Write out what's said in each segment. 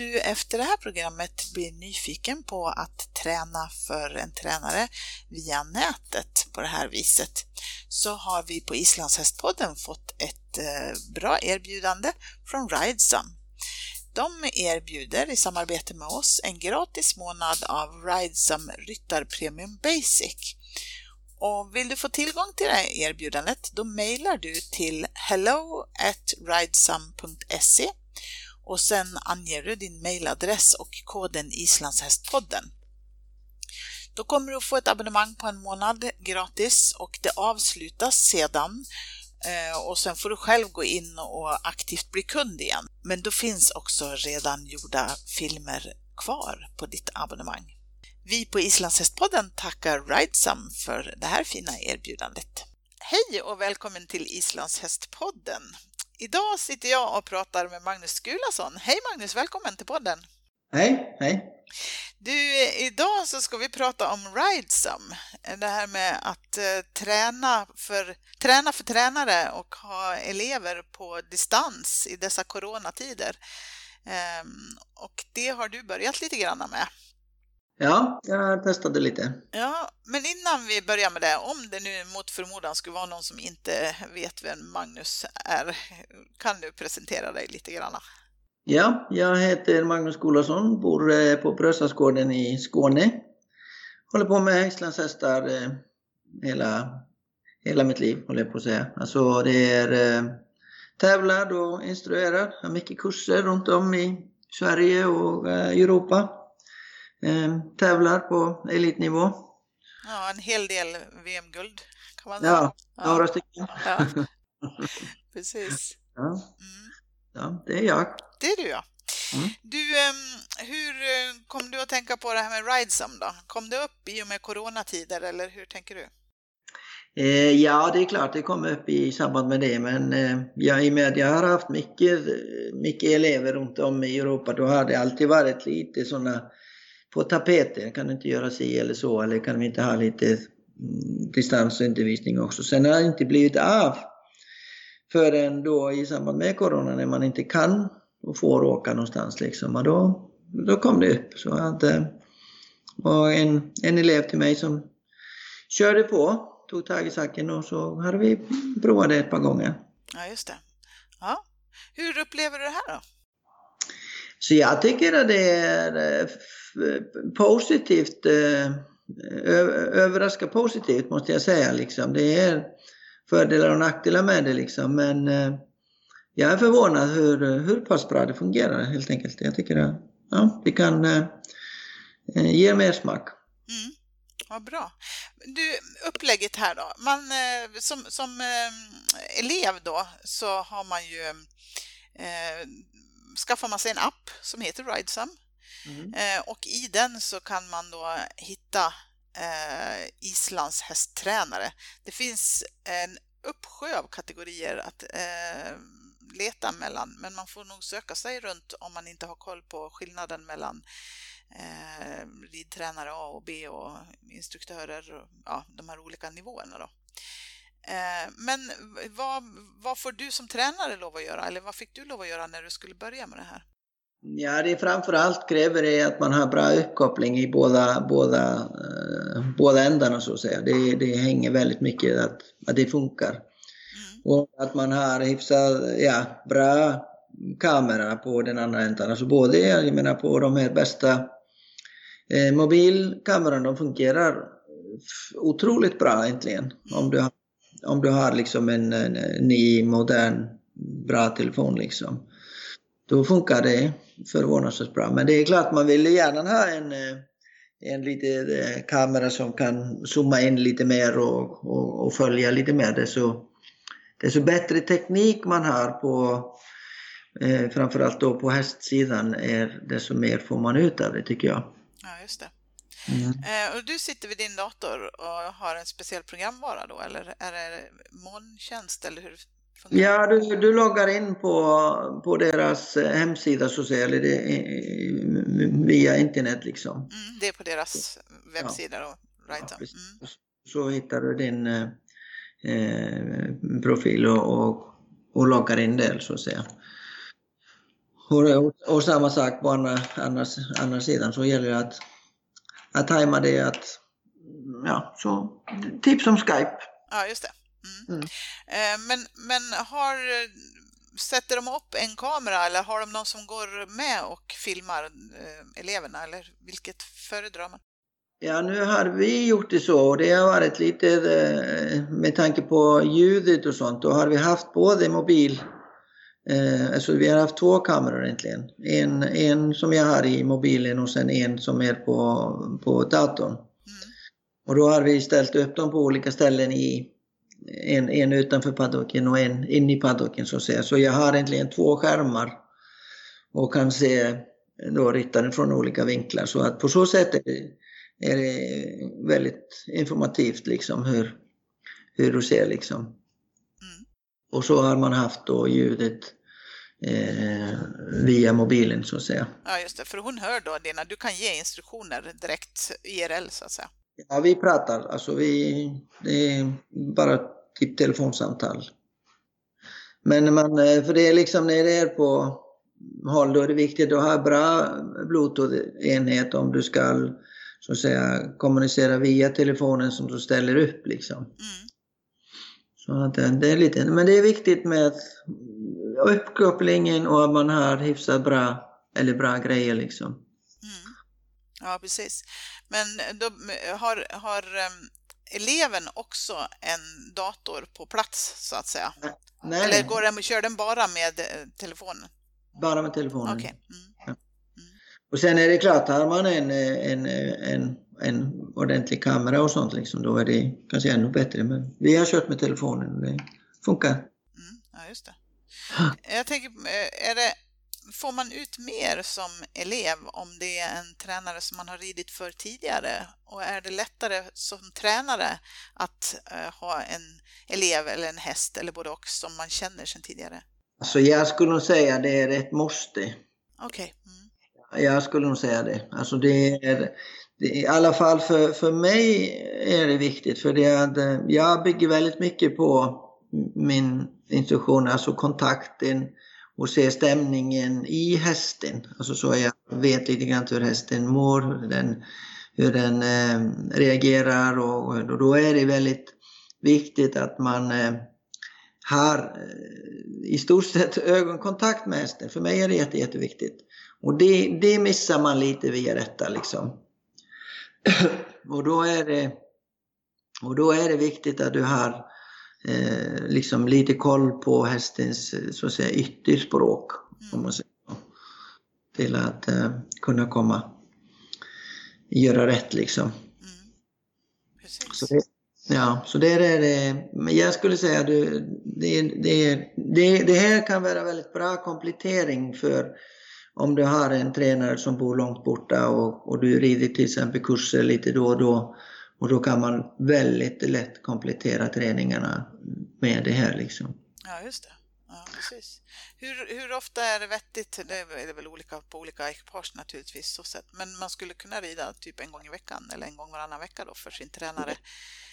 du efter det här programmet blir nyfiken på att träna för en tränare via nätet på det här viset så har vi på Islandshästpodden fått ett eh, bra erbjudande från Ridesum. De erbjuder i samarbete med oss en gratis månad av Ridesum Ryttar Premium Basic. Och vill du få tillgång till det här erbjudandet då mejlar du till hello at ridesum.se och sen anger du din mejladress och koden Islandshästpodden. Då kommer du att få ett abonnemang på en månad gratis och det avslutas sedan eh, och sen får du själv gå in och aktivt bli kund igen. Men då finns också redan gjorda filmer kvar på ditt abonnemang. Vi på Islandshästpodden tackar Ridesum för det här fina erbjudandet. Hej och välkommen till Islandshästpodden! Idag sitter jag och pratar med Magnus Skulason. Hej Magnus, välkommen till podden! Hej, hej! Du, idag så ska vi prata om Ridesum. Det här med att eh, träna, för, träna för tränare och ha elever på distans i dessa coronatider. Ehm, och det har du börjat lite grann med. Ja, jag testade lite. Ja, men innan vi börjar med det, om det nu mot förmodan skulle vara någon som inte vet vem Magnus är, kan du presentera dig lite grann? Ja, jag heter Magnus Golason, bor eh, på Brösasgården i Skåne. Håller på med hästlandshästar eh, hela, hela mitt liv, håller jag på att säga. Alltså det är eh, tävlar och instruerar, har mycket kurser runt om i Sverige och Europa eh, tävlar på elitnivå. Ja, en hel del VM-guld kan man säga. Ja, ja. några stycken. Ja. Precis. Ja. Mm. ja, det är jag. Det är du ja. Mm. Du, ehm, hur eh, kom du att tänka på det här med Ridesum då? Kom det upp i och med coronatider eller hur tänker du? Eh, ja, det är klart det kom upp i samband med det, men eh, ja, i och med att jag har haft mycket, mycket elever runt om i Europa, då har det alltid varit lite sådana på tapeten. Kan du inte göra si eller så eller kan vi inte ha lite mm, distansundervisning också. Sen har det inte blivit av förrän då i samband med corona när man inte kan och får åka någonstans liksom. Och då, då kom det upp. Så att, eh, och en, en elev till mig som körde på, tog tag i saken och så hade vi provat det ett par gånger. Ja, just det. Ja. Hur upplever du det här då? Så jag tycker att det är eh, Eh, positivt, eh, överraska positivt måste jag säga. Liksom. Det är fördelar och nackdelar med det liksom. Men eh, jag är förvånad hur, hur pass bra det fungerar helt enkelt. Jag tycker att ja, det kan ge mer smak. Mm. Vad bra. Du, upplägget här då. Man, som, som elev då så har man ju eh, skaffar man sig en app som heter Ridesum Mm. Eh, och i den så kan man då hitta eh, Islands hästtränare. Det finns en uppsjö av kategorier att eh, leta mellan, men man får nog söka sig runt om man inte har koll på skillnaden mellan eh, ridtränare A och B och instruktörer, och, ja, de här olika nivåerna då. Eh, men vad, vad får du som tränare lov att göra, eller vad fick du lov att göra när du skulle börja med det här? Ja, det framförallt kräver det att man har bra uppkoppling i båda, båda, uh, båda ändarna så att säga. Det, det hänger väldigt mycket att, att det funkar. Mm. Och att man har hyfsat ja, bra kamera på den andra änden. Alltså både, jag menar på de här bästa eh, mobilkamerorna, de fungerar otroligt bra egentligen. Mm. Om, du har, om du har liksom en, en, en ny modern bra telefon liksom. Då funkar det förvånansvärt bra. Men det är klart, man vill gärna ha en, eh, en liten eh, kamera som kan zooma in lite mer och, och, och följa lite mer. Desto, desto bättre teknik man har på eh, framförallt då på hästsidan, är, desto mer får man ut av det tycker jag. Ja, just det. Mm. Eh, och du sitter vid din dator och har en speciell programvara då, eller är det molntjänst eller hur Ja, du, du loggar in på, på deras eh, hemsida så eller det, via internet liksom. Mm, det är på deras webbsida då, right? Ja, mm. Så hittar du din eh, eh, profil och, och, och loggar in där så att säga. Och, och, samma sak på andra, andra, andra sidan så gäller det att, att tajma det att, ja, så tips om Skype. Ja, just det. Mm. Mm. Eh, men, men har, sätter de upp en kamera eller har de någon som går med och filmar eh, eleverna eller vilket föredrar man? Ja, nu har vi gjort det så och det har varit lite eh, med tanke på ljudet och sånt. Då har vi haft både mobil, eh, alltså vi har haft två kameror egentligen. En, en som jag har i mobilen och sen en som är på, på datorn. Mm. Och då har vi ställt upp dem på olika ställen i, en, en utanför paddocken och en inne i paddocken så att säga. Så jag har egentligen två skärmar och kan se då ryttaren från olika vinklar. Så att på så sätt är det är det väldigt informativt liksom hur, hur du ser liksom. Mm. Och så har man haft då ljudet eh, via mobilen så att säga. Ja just det, för hon hör då dina, du kan ge instruktioner direkt IRL så att säga. Ja vi pratar, alltså vi, det är bara typ telefonsamtal. Men man, eh, för det är liksom när det är på håll då är det viktigt att ha bra bluetooth-enhet om du ska så att säga kommunicera via telefonen som du ställer upp liksom. Mm. Så att det är lite, men det är viktigt med uppkopplingen och att man har hyfsat bra, eller bra grejer liksom. Mm. Ja, precis. Men då har, har um, eleven också en dator på plats så att säga? Nej. Eller går den, kör den bara med eh, telefonen? Bara med telefonen. Okay. Mm. Ja. Och sen är det klart, har man en, en, en, en ordentlig kamera och sånt liksom, då är det kanske ännu bättre. Men vi har kört med telefonen och det funkar. Mm, ja, just det. Jag tänker, är det, får man ut mer som elev om det är en tränare som man har ridit för tidigare? Och är det lättare som tränare att uh, ha en elev eller en häst eller både och som man känner sedan tidigare? Alltså jag skulle nog säga det är ett måste. Okej. Okay. Mm. Jag skulle nog säga det. Alltså det är, det, I alla fall för, för mig är det viktigt för det att eh, jag bygger väldigt mycket på min instruktion, alltså kontakten och se stämningen i hästen. Alltså så jag vet lite grann hur hästen mår, hur den, hur den eh, reagerar och, och, då är det väldigt viktigt att man eh, har eh, i stort sett ögonkontakt med hästen. För mig är det jätte, jätteviktigt. Och det, det missar man lite via detta liksom. och, då är det, och då är det viktigt att du har eh, liksom lite koll på hästens så att säga ytterspråk. Mm. Om man säger till att eh, kunna komma göra rätt liksom. Mm. Så det, ja, så det är det. Men jag skulle säga att det, det, det, det här kan vara väldigt bra komplettering för om du har en tränare som bor långt borta och, och du rider till exempel kurser lite då och då och då kan man väldigt lätt komplettera träningarna med det här liksom. Ja, just det. Ja, precis. Hur, hur ofta är det vettigt? Det är väl olika på olika ekipage naturligtvis, så sätt. men man skulle kunna rida typ en gång i veckan eller en gång varannan vecka då för sin tränare.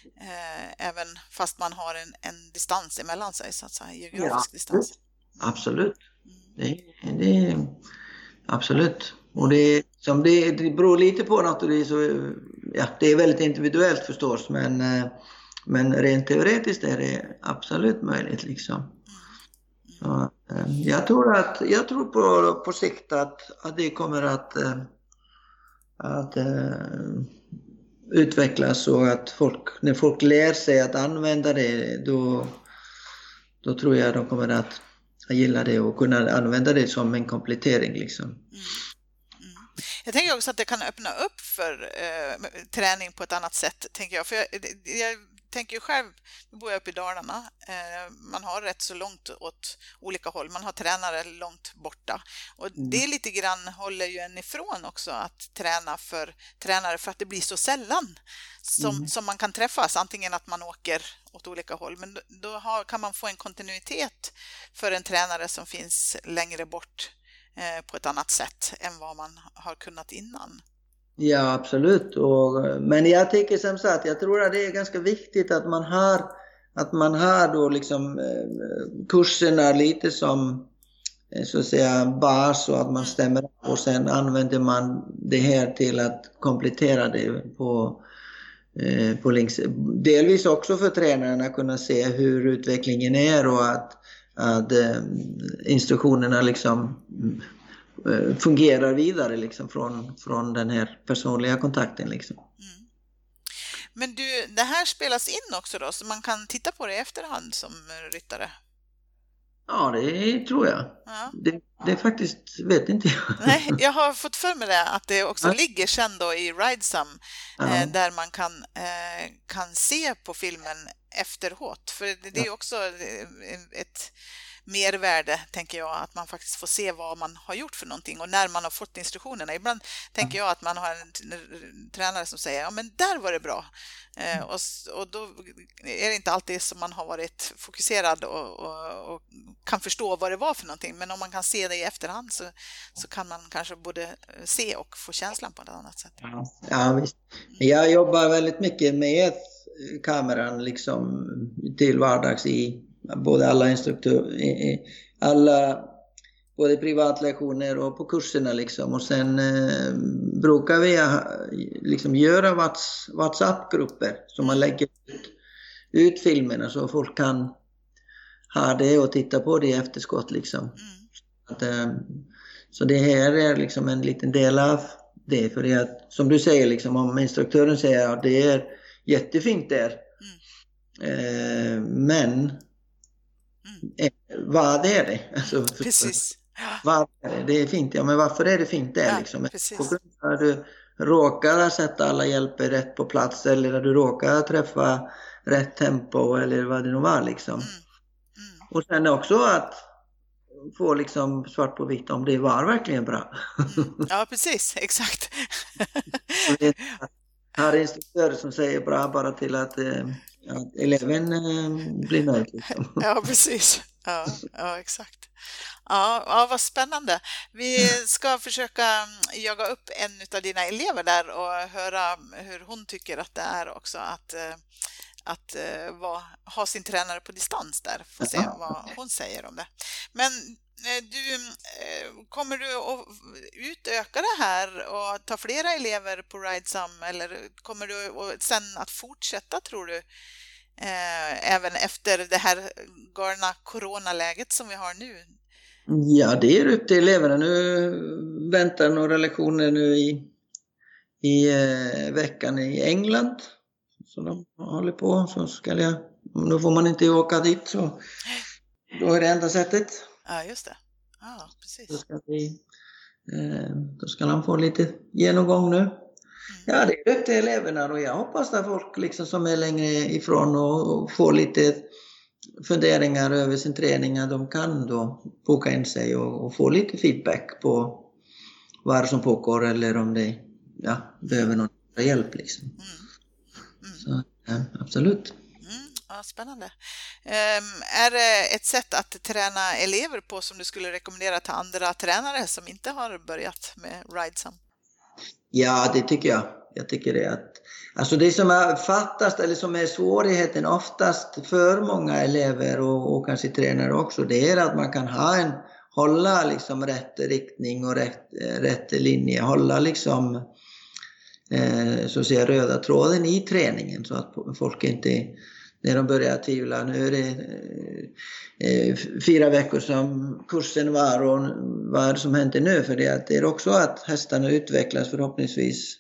Eh, även fast man har en, en distans emellan sig, så att säga, geografisk ja, distans. Absolut. Mm. Det, det, Absolut. Och det, som det, det beror lite på något det är, ja, det är väldigt individuellt förstås men, eh, men rent teoretiskt är det absolut möjligt. Liksom. Så, eh, jag tror, att, jag tror på, på sikt att, att det kommer att, eh, att utvecklas och att folk, när folk lär sig att använda det då, då tror jag de kommer att gilla det och kunna använda det som en komplettering. Liksom. Mm. Jag tänker också att det kan öppna upp för eh, träning på ett annat sätt, tänker jag. För jag, jag tänker ju själv, nu bor jag uppe i Dalarna, eh, man har rätt så långt åt olika håll, man har tränare långt borta. Och mm. det lite grann håller ju en ifrån också att träna för tränare för att det blir så sällan som, mm. som man kan träffas, antingen att man åker åt olika håll, men då, då har, kan man få en kontinuitet för en tränare som finns längre bort på ett annat sätt än vad man har kunnat innan. Ja, absolut. Och, men jag tycker som sagt, jag tror att det är ganska viktigt att man har, att man har då liksom eh, kurserna lite som eh, så att säga bas och att man Mm. stämmer av och sen använder man det här till att komplettera det på, eh, på links. Delvis också för tränarna att kunna se hur utvecklingen är och att, att eh, instruktionerna liksom eh, fungerar vidare liksom från, från den här personliga kontakten. Liksom. Mm. Men du, det här spelas in också då, så man kan titta på det i efterhand som ryttare? Ja, det tror jag. Ja. Det, det faktiskt vet inte jag. Nej, jag har fått för mig det att det också Ja. ligger sen då i Ridesum Ja. eh, där man kan, kan se på filmen efteråt. För det, det är också eh, ett mervärde, tänker jag, att man faktiskt får se vad man har gjort för någonting och när man har fått instruktionerna. Ibland tänker jag att man har en tränare som säger ja men där var det bra. Eh, och, s- och då är det inte alltid som man har varit fokuserad och, och, och kan förstå vad det var för någonting. Men om man kan se det i efterhand så, så kan man kanske både eh, se och få känslan på ett annat sätt. Ja, visst. Jag jobbar väldigt mycket med kameran liksom till vardags i både alla instruktörer, alla både privatlektioner och på kurserna liksom. Och sen eh, brukar vi liksom göra Whats, WhatsApp-grupper så man lägger ut, ut filmerna så folk kan ha det och titta på det i efterskott liksom. Mm. Att, eh, så det här är liksom en liten del av det. För det att, som du säger, liksom, om instruktören säger att det är jättefint där. Eh, men Mm. eh, vad är det? Alltså, Precis. Vad är det? det är fint, ja men varför är det fint där Ja, liksom? precis. På grund av att du råkar sätta alla hjälper rätt på plats eller att du råkar träffa rätt tempo eller vad det nu var liksom. Mm. Mm. Och sen också att få liksom svart på vitt om det var verkligen bra. Ja, precis. Exakt. Har instruktörer som säger bra bara till att, eh, att eleven eh, blir nöjd. Liksom. Ja, precis. Ja, ja exakt. Ja, ja, vad spännande. Vi ska försöka mm, jaga upp en av dina elever där och höra mm, hur hon tycker att det är också att, eh, att eh, vara, ha sin tränare på distans där. Få se vad hon säger om det. Men eh, du, eh, kommer du att utöka det här och ta flera elever på Ridesum eller kommer du att- sen att fortsätta tror du? eh, även efter det här galna coronaläget som vi har nu. Ja, det är upp till eleverna. Nu väntar några lektioner nu i, i eh, veckan i England. Så de håller på. Så ska jag, nu får man inte åka dit så då är det enda sättet. Ja, just det. Ja, Då precis. ska, vi, eh, då ska han få lite genomgång nu. Ja, det är upp till eleverna och jag hoppas att folk liksom som är längre ifrån och, och får lite funderingar över sin träning, att de kan då boka in sig och, och få lite feedback på vad som pågår eller om de ja, behöver någon hjälp. Liksom. Mm. Mm. Så, ja, absolut. Mm, ja, spännande. Ehm, är det ett sätt att träna elever på som du skulle rekommendera till andra tränare som inte har börjat med Ridesum? Ja, det tycker jag. Jag tycker det att Alltså det som är fattast eller som är svårigheten oftast för många elever och, och kanske tränare också, det är att man kan ha en, hålla liksom rätt riktning och rätt, rätt linje, hålla liksom så att säga röda tråden i träningen så att folk inte när de börjar tvivla, nu är det eh, fyra veckor som kursen var och vad som händer nu? För det, att det är också att hästarna utvecklas förhoppningsvis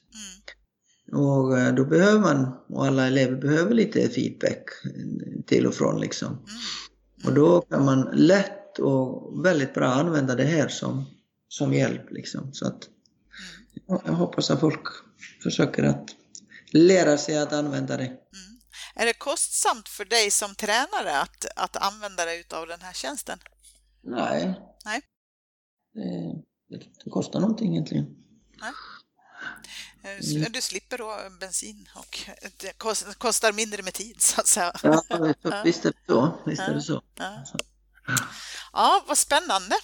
Mm. och eh, då behöver man, och alla elever behöver lite feedback till och från liksom. Mm. Och då kan man lätt och väldigt bra använda det här som, som hjälp liksom. Så att Mm. jag hoppas att folk försöker att lära sig att använda det. Mm. Är det kostsamt för dig som tränare att, att använda dig av den här tjänsten? Nej. Nej. Det, det kostar någonting egentligen. Eh, s- Du slipper då bensin och det kost- kostar mindre med tid så att säga. Ja, visst är det så. Visst är det så. Ja. Ja, vad spännande.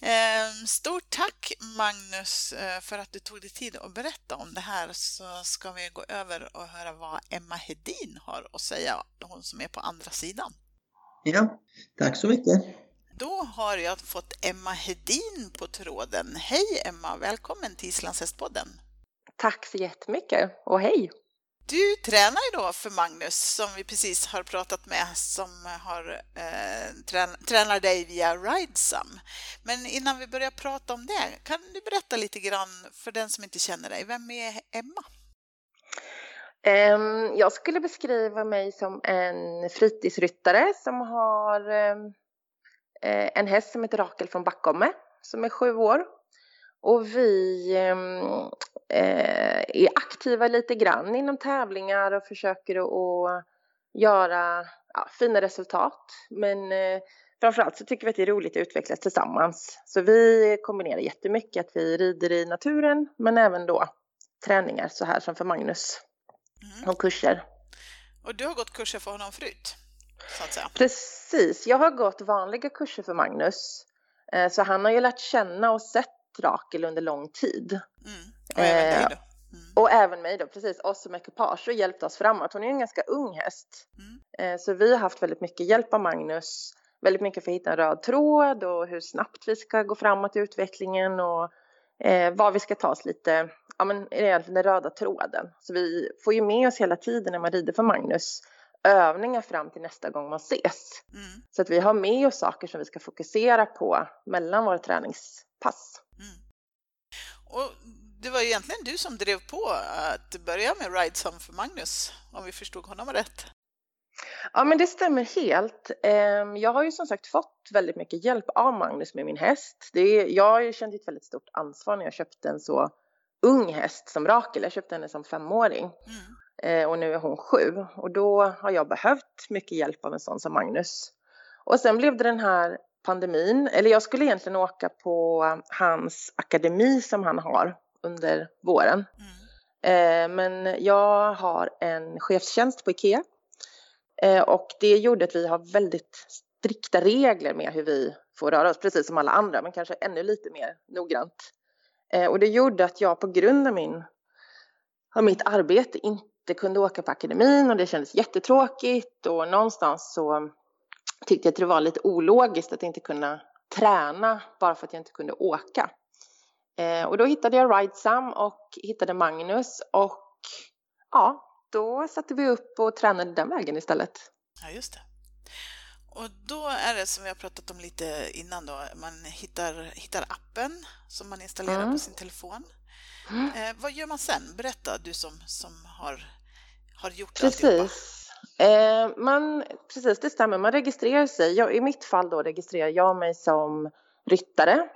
Eh, Stort tack Magnus eh, för att du tog dig tid att berätta om det här så ska vi gå över och höra vad Emma Hedin har att säga, hon som är på andra sidan. Ja, tack så mycket. Då har jag fått Emma Hedin på tråden. Hej Emma, välkommen till Islandshästpodden. Tack så jättemycket och hej! Du tränar ju då för Magnus som vi precis har pratat med som har, eh, trän tränar dig via Ridesum. Men innan vi börjar prata om det, kan du berätta lite grann för den som inte känner dig, vem är Emma? Um, jag skulle beskriva mig som en fritidsryttare som har um, en häst som heter Rakel från Backome som är sju år. Och vi um, eh, är aktiva lite grann inom tävlingar och försöker att göra ja, fina resultat. Men eh, framförallt så tycker vi att det är roligt att utvecklas tillsammans. Så vi kombinerar jättemycket att vi rider i naturen men även då träningar så här som för Magnus mm. och kurser. Och du har gått kurser för honom förut? Så att säga. Precis, jag har gått vanliga kurser för Magnus. Eh, så han har ju lärt känna och sett Rakel under lång tid. Mm. Och även dig då? Eh, mm. Och även mig då, precis. Oss som ekipage och hjälpt oss framåt. Hon är ju en ganska ung häst. Mm. Eh, så vi har haft väldigt mycket hjälp av Magnus. Väldigt mycket för att hitta en röd tråd och hur snabbt vi ska gå framåt i utvecklingen och eh, var vi ska ta oss lite, ja men egentligen den röda tråden. Så vi får ju med oss hela tiden när man rider för Magnus övningar fram till nästa gång man ses. Mm. Så att vi har med oss saker som vi ska fokusera på mellan våra träningspass. Och det var egentligen du som drev på att börja med Ridesum för Magnus, om vi förstod honom rätt. Ja, men det stämmer helt. Ehm, jag har ju som sagt fått väldigt mycket hjälp av Magnus med min häst. Det är, jag har ju känt ett väldigt stort ansvar när jag köpte en så ung häst som Rakel. Jag köpte henne som femåring mm. Eh, och nu är hon sju och då har jag behövt mycket hjälp av en sån som Magnus. Och sen blev det den här pandemin, eller jag skulle egentligen åka på hans akademi som han har under våren. Mm. Eh, men jag har en chefstjänst på IKEA eh, och det gjorde att vi har väldigt strikta regler med hur vi får röra oss, precis som alla andra, men kanske ännu lite mer noggrant. Eh, och det gjorde att jag på grund av, min, av mitt arbete inte kunde åka på akademin och det kändes jättetråkigt och någonstans så tyckte jag att det var lite ologiskt att inte kunna träna bara för att jag inte kunde åka. Eh, och då hittade jag Ridesum och hittade Magnus och ja, då satte vi upp och tränade den vägen istället. Ja, just det. Och då är det som vi har pratat om lite innan då, man hittar, hittar appen som man installerar mm. på sin telefon. Mm. Eh, vad gör man sen? Berätta, du som, som har, har gjort Precis. alltihopa. Eh, man, precis, det stämmer. Man registrerar sig. Jag, I mitt fall då registrerar jag mig som ryttare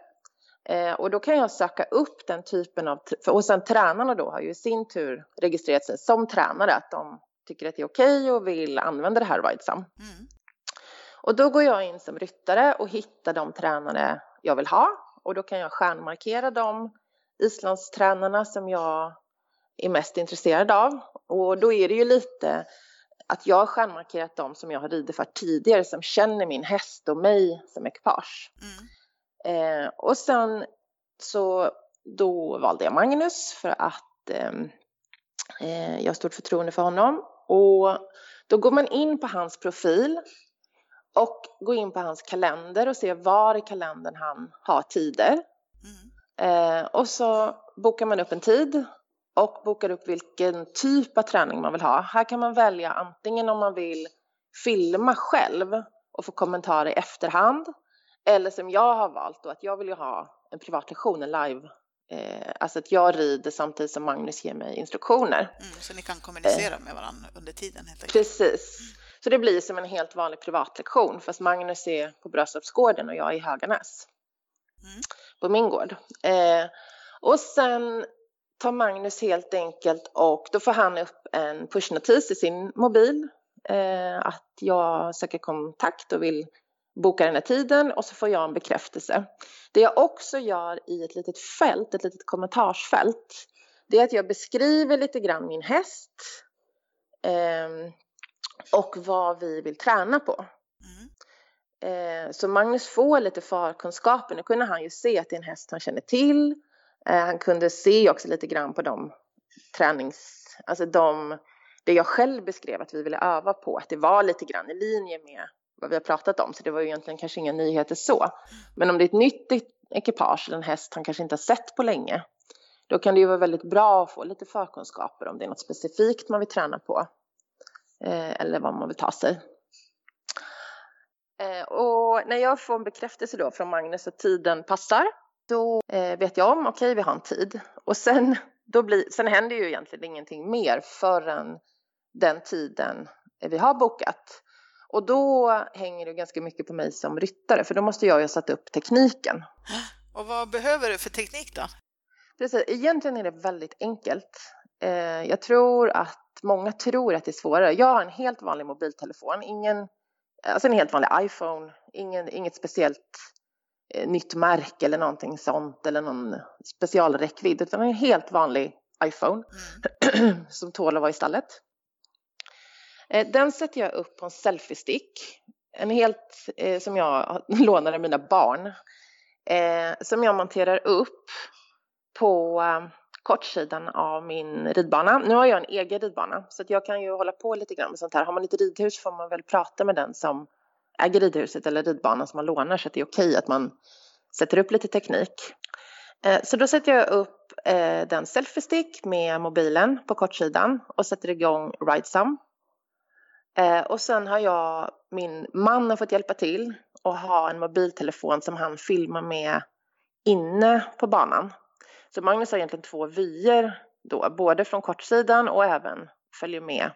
Eh, och då kan jag söka upp den typen av... Och sen tränarna då har ju i sin tur registrerat sig som tränare, att de tycker att det är okej och vill använda det här Ridesum. Mm. Och då går jag in som ryttare och hittar de tränare jag vill ha. Och då kan jag stjärnmarkera de islandstränarna som jag är mest intresserad av. Och då är det ju lite att jag har stjärnmarkerat dem som jag har ridit för tidigare, som känner min häst och mig som ekipage. Mm. Eh, och sen så då valde jag Magnus för att ehm, eh, jag har stort förtroende för honom. Och då går man in på hans profil och går in på hans kalender och ser var i kalendern han har tider. Mm. Eh, och så bokar man upp en tid och bokar upp vilken typ av träning man vill ha. Här kan man välja antingen om man vill filma själv och få kommentarer i efterhand eller som jag har valt då, att jag vill ju ha en privatlektion, en live. Eh, alltså att jag rider samtidigt som Magnus ger mig instruktioner. Mm, så ni kan kommunicera eh, med varandra under tiden helt enkelt? Precis. Mm. Så det blir som en helt vanlig privatlektion fast Magnus är på Bröstorpsgården och jag är i Höganäs. Mm. På min gård. Eh, och sen tar Magnus helt enkelt och då får han upp en pushnotis i sin mobil eh, att jag söker kontakt och vill bokar den här tiden och så får jag en bekräftelse. Det jag också gör i ett litet fält, ett litet kommentarsfält, det är att jag beskriver lite grann min häst eh, och vad vi vill träna på. Mm. Eh, så Magnus får lite förkunskaper. Nu kunde han ju se att det är en häst han känner till. Eh, han kunde se också lite grann på de tränings... Alltså de, det jag själv beskrev att vi ville öva på, att det var lite grann i linje med vad vi har pratat om, så det var ju egentligen kanske inga nyheter så. Men om det är ett nytt ekipage eller en häst han kanske inte har sett på länge, då kan det ju vara väldigt bra att få lite förkunskaper om det är något specifikt man vill träna på eh, eller vad man vill ta sig. Eh, och när jag får en bekräftelse då från Magnus att tiden passar, då eh, vet jag om, okej okay, vi har en tid. Och sen, då blir, sen händer ju egentligen ingenting mer förrän den tiden vi har bokat. Och då hänger det ganska mycket på mig som ryttare, för då måste jag ju ha satt upp tekniken. Och vad behöver du för teknik då? Precis, egentligen är det väldigt enkelt. Eh, jag tror att många tror att det är svårare. Jag har en helt vanlig mobiltelefon, ingen, alltså en helt vanlig iPhone, ingen, inget speciellt Eh, nytt märke eller någonting sånt eller någon specialräckvidd, utan en helt vanlig iPhone mm. som tål att vara i stallet. Eh, den sätter jag upp på en selfiestick, en helt eh, som jag lånade mina barn, eh, som jag monterar upp på eh, kortsidan av min ridbana. Nu har jag en egen ridbana så att jag kan ju hålla på lite grann med sånt här. Har man ett ridhus får man väl prata med den som äger ridhuset eller ridbanan som man lånar så att det är okej att man sätter upp lite teknik. Eh, så då sätter jag upp eh, den selfiestick med mobilen på kortsidan och sätter igång Ridesum eh, och sen har jag, min man har fått hjälpa till och ha en mobiltelefon som han filmar med inne på banan. Så Magnus har egentligen två vyer då, både från kortsidan och även följer med.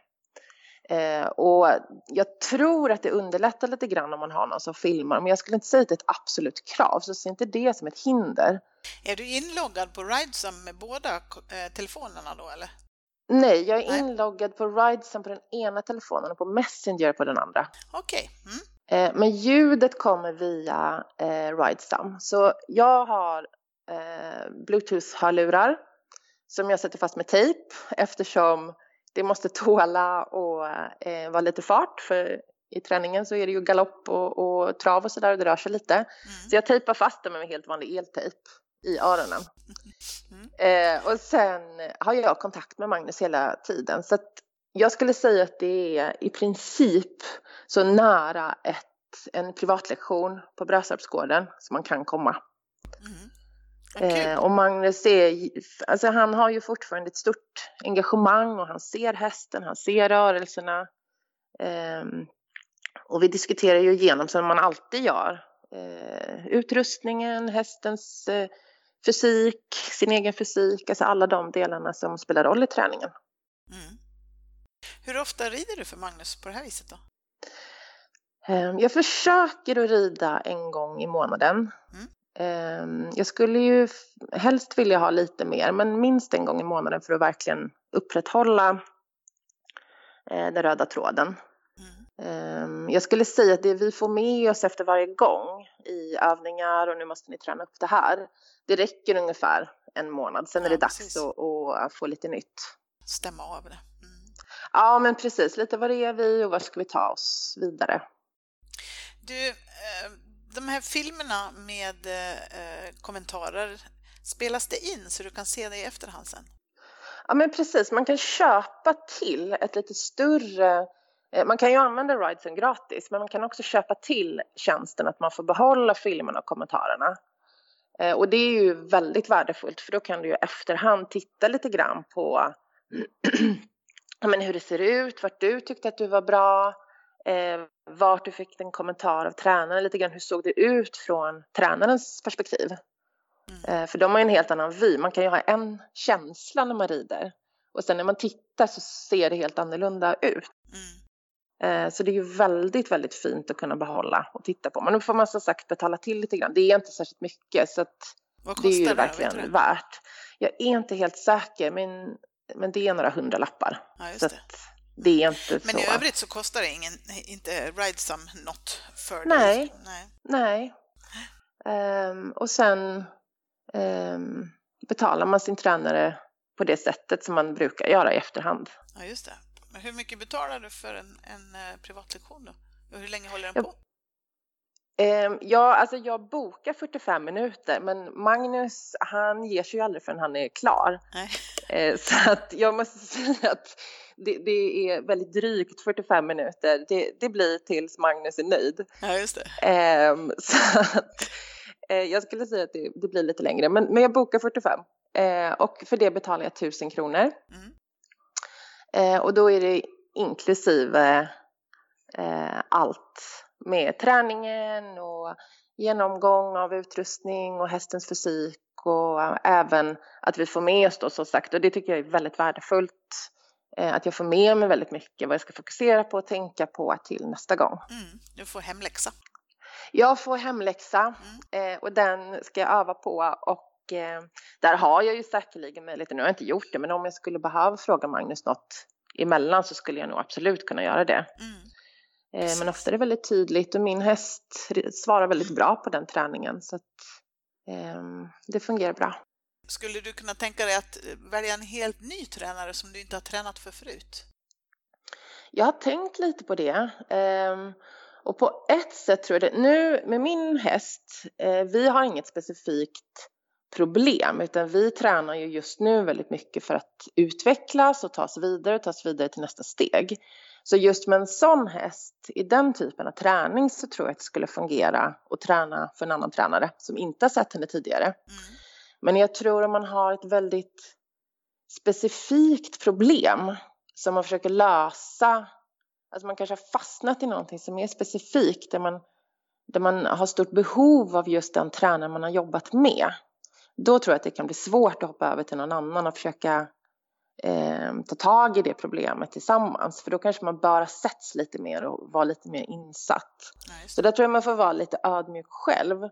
Eh, och jag tror att det underlättar lite grann om man har någon som filmar, men jag skulle inte säga att det är ett absolut krav, så se inte det som ett hinder. Är du inloggad på Ridesum med båda eh, telefonerna då eller? Nej, jag är Nej. inloggad på Ridesum på den ena telefonen och på Messenger på den andra. Okej. Okay. Mm. Eh, men ljudet kommer via eh, Ridesum. Så jag har eh, Bluetooth-hörlurar som jag sätter fast med tejp eftersom det måste tåla och eh, vara lite fart för i träningen så är det ju galopp och, och trav och sådär och det rör sig lite. Mm. Så jag tejpar fast dem med helt vanlig eltejp i öronen. Mm. Eh, och sen har jag kontakt med Magnus hela tiden så att jag skulle säga att det är i princip så nära ett, en privatlektion på Brösarpsgården som man kan komma. Mm. Okay. Eh, och Magnus är, alltså han har ju fortfarande ett stort engagemang och han ser hästen, han ser rörelserna. Eh, och vi diskuterar ju igenom som man alltid gör. Eh, utrustningen, hästens eh, fysik, sin egen fysik, alltså alla de delarna som spelar roll i träningen. Mm. Hur ofta rider du för Magnus på det här viset då? Ehm, jag försöker att rida en gång i månaden. Mm. Ehm, jag skulle ju helst vilja ha lite mer, men minst en gång i månaden för att verkligen upprätthålla eh, den röda tråden. Mm. Jag skulle säga att det vi får med oss efter varje gång i övningar och nu måste ni träna upp det här, det räcker ungefär en månad. Sen ja, är det dags att, att, få lite nytt. Stämma av det. Mm. Ja, men precis. Lite var är vi och var ska vi ta oss vidare? Du, eh, de här filmerna med eh, kommentarer, spelas det in så du kan se det i efterhand sen? Ja, men precis. Man kan köpa till ett lite större eh, man kan ju använda Ridesen gratis, men man kan också köpa till tjänsten att man får behålla filmerna och kommentarerna. Eh, och det är ju väldigt värdefullt för då kan du ju efterhand titta lite grann på men hur det ser ut, vart du tyckte att du var bra, eh, vart du fick en kommentar av tränaren, lite grann hur såg det ut från tränarens perspektiv. Mm. Eh, för de har ju en helt annan vy, man kan ju ha en känsla när man rider och sen när man tittar så ser det helt annorlunda ut. Mm. Eh, så det är ju väldigt, väldigt fint att kunna behålla och titta på. Men nu får man som sagt betala till lite grann. Det är inte särskilt mycket så att det är ju det, verkligen värt. Jag är inte helt säker men, men det är några hundralappar. Ja, så det. Det är inte men så. i övrigt så kostar det ingen, inte Ridesum något för Nej, dig? Nej. Nej. Um, och sen um, betalar man sin tränare på det sättet som man brukar göra i efterhand. Ja, just det. Men hur mycket betalar du för en, en uh, privatlektion då? Och hur länge håller den på? Eh, ja, alltså jag bokar 45 minuter men Magnus han ger sig ju aldrig förrän han är klar. Eh, så att jag måste säga att det, det, är väldigt drygt 45 minuter. Det, det, blir tills Magnus är nöjd. Ja, just det. Eh, så att, eh, jag skulle säga att det, det, blir lite längre men, men jag bokar 45 eh, och för det betalar jag 1000 kronor. Mm. Eh, och då är det inklusive allt med träningen och genomgång av utrustning och hästens fysik och även att vi får med oss då som sagt och det tycker jag är väldigt värdefullt eh, att jag får med mig väldigt mycket vad jag ska fokusera på och tänka på till nästa gång. Mm, du får hemläxa. Jag får hemläxa mm. Eh, och den ska jag öva på och eh, där har jag ju säkerligen möjligheter, nu har jag inte gjort det, men om jag skulle behöva fråga Magnus något emellan så skulle jag nog absolut kunna göra det. Mm. Eh, men ofta är det väldigt tydligt och min häst svarar väldigt bra på den träningen så att eh, det fungerar bra. Skulle du kunna tänka dig att eh, välja en helt ny tränare som du inte har tränat för förut? Jag har tänkt lite på det. Eh, och på ett sätt tror jag det. Nu med min häst, eh, vi har inget specifikt problem utan vi tränar ju just nu väldigt mycket för att utvecklas och ta oss vidare och ta oss vidare till nästa steg. Så just med en sån häst i den typen av träning så tror jag att det skulle fungera att träna för en annan tränare som inte har sett henne tidigare. Mm. Men jag tror om man har ett väldigt specifikt problem som man försöker lösa, alltså man kanske har fastnat i någonting som är specifikt där man, där man har stort behov av just den tränare man har jobbat med. Då tror jag att det kan bli svårt att hoppa över till någon annan och försöka eh, ta tag i det problemet tillsammans. För då kanske man bara sätts lite mer och vara lite mer insatt. Nice. Så där tror jag man får vara lite ödmjuk själv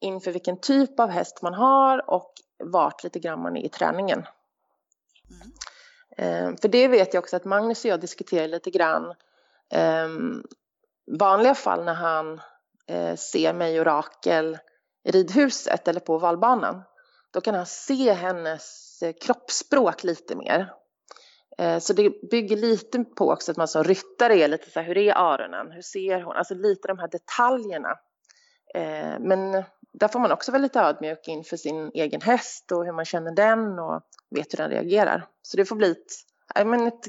inför vilken typ av häst man har och vart lite grann man är i träningen. Mm. Eh, för det vet jag också att Magnus och jag diskuterar lite grann. Eh, vanliga fall när han eh, ser mig och Rakel i ridhuset eller på vallbanan då kan han se hennes eh, kroppsspråk lite mer. Eh, så det bygger lite på också att man som ryttare är lite så här, hur är öronen, hur ser hon, alltså lite de här detaljerna. Men där får man också vara lite ödmjuk inför sin egen häst och hur man känner den och vet hur den reagerar. Så det får bli ett, men ett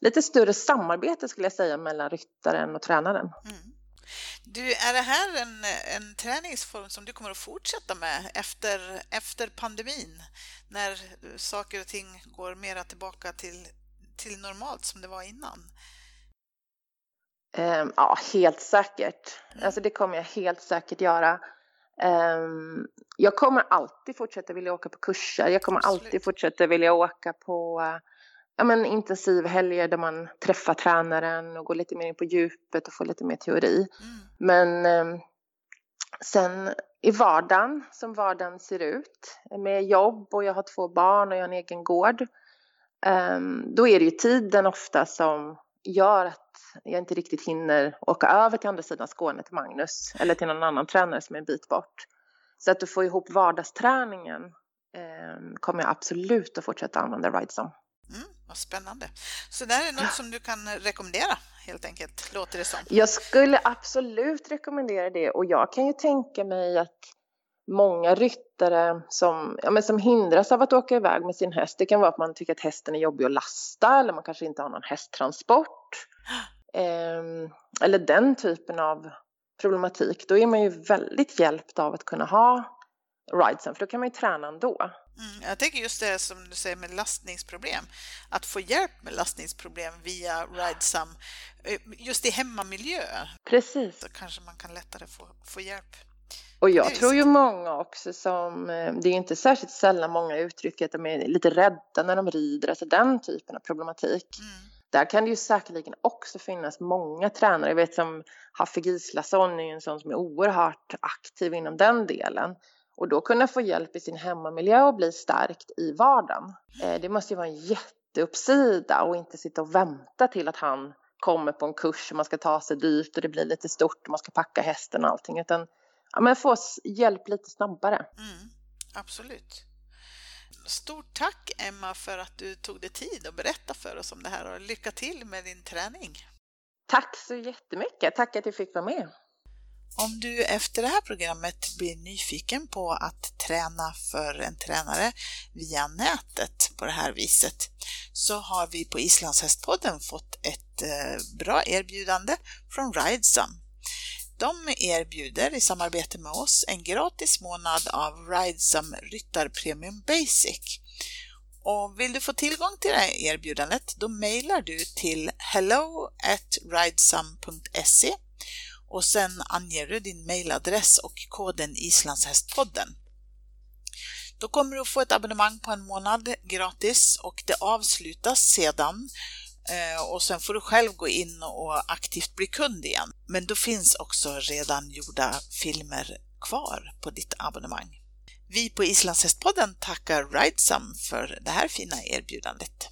lite större samarbete skulle jag säga mellan ryttaren och tränaren. Mm. Du, är det här en, en träningsform som du kommer att fortsätta med efter, efter pandemin? När saker och ting går mera tillbaka till, till normalt som det var innan? Um, ja, helt säkert. Mm. Alltså det kommer jag helt säkert göra. Um, jag kommer alltid fortsätta vilja åka på kurser. Jag kommer Absolut. alltid fortsätta vilja åka på ja, men intensivhelger där man träffar tränaren och går lite mer in på djupet och får lite mer teori. Mm. Men eh, sen i vardagen, som vardagen ser ut, med jobb och jag har två barn och jag har en egen gård, eh, då är det ju tiden ofta som gör att jag inte riktigt hinner åka över till andra sidan Skåne till Magnus eller till någon annan tränare som är en bit bort. Så att du får ihop vardagsträningen eh, kommer jag absolut att fortsätta använda Ridesome. Mm, vad spännande. Så det här är något som du kan rekommendera helt enkelt, låter det som. Jag skulle absolut rekommendera det och jag kan ju tänka mig att många ryttare som, ja, men som hindras av att åka iväg med sin häst, det kan vara att man tycker att hästen är jobbig att lasta eller man kanske inte har någon hästtransport. eh, eller den typen av problematik, då är man ju väldigt hjälpt av att kunna ha ridesen, för då kan man ju träna ändå. Mm, jag tänker just det som du säger med lastningsproblem, att få hjälp med lastningsproblem via Ridesum, eh, just i hemmamiljö. Precis. Så kanske man kan lättare få, få hjälp. Och jag tror ju många också som, eh, det är inte särskilt sällan många uttrycker att de är lite rädda när de rider, alltså den typen av problematik. Mm. Där kan det ju säkerligen också finnas många tränare, jag vet som Haffe Gislason är en sån som är oerhört aktiv inom den delen och då kunna få hjälp i sin hemmamiljö och bli stärkt i vardagen. Eh, det måste ju vara en jätteuppsida och inte sitta och vänta till att han kommer på en kurs och man ska ta sig dit och det blir lite stort och man ska packa hästen och allting utan ja, men få hjälp lite snabbare. Mm, absolut. Stort tack Emma för att du tog dig tid att berätta för oss om det här och lycka till med din träning. Tack så jättemycket. Tack att jag fick vara med. Om du efter det här programmet blir nyfiken på att träna för en tränare via nätet på det här viset så har vi på Islandshästpodden fått ett eh, bra erbjudande från Ridesum. De erbjuder i samarbete med oss en gratis månad av Ridesum Ryttar Premium Basic. Och vill du få tillgång till det erbjudandet då mejlar du till hello at ridesum.se och sen anger du din mejladress och koden Islandshästpodden. Då kommer du att få ett abonnemang på en månad gratis och det avslutas sedan Eh, och sen får du själv gå in och aktivt bli kund igen. Men då finns också redan gjorda filmer kvar på ditt abonnemang. Vi på Islandshästpodden tackar Ridesum för det här fina erbjudandet.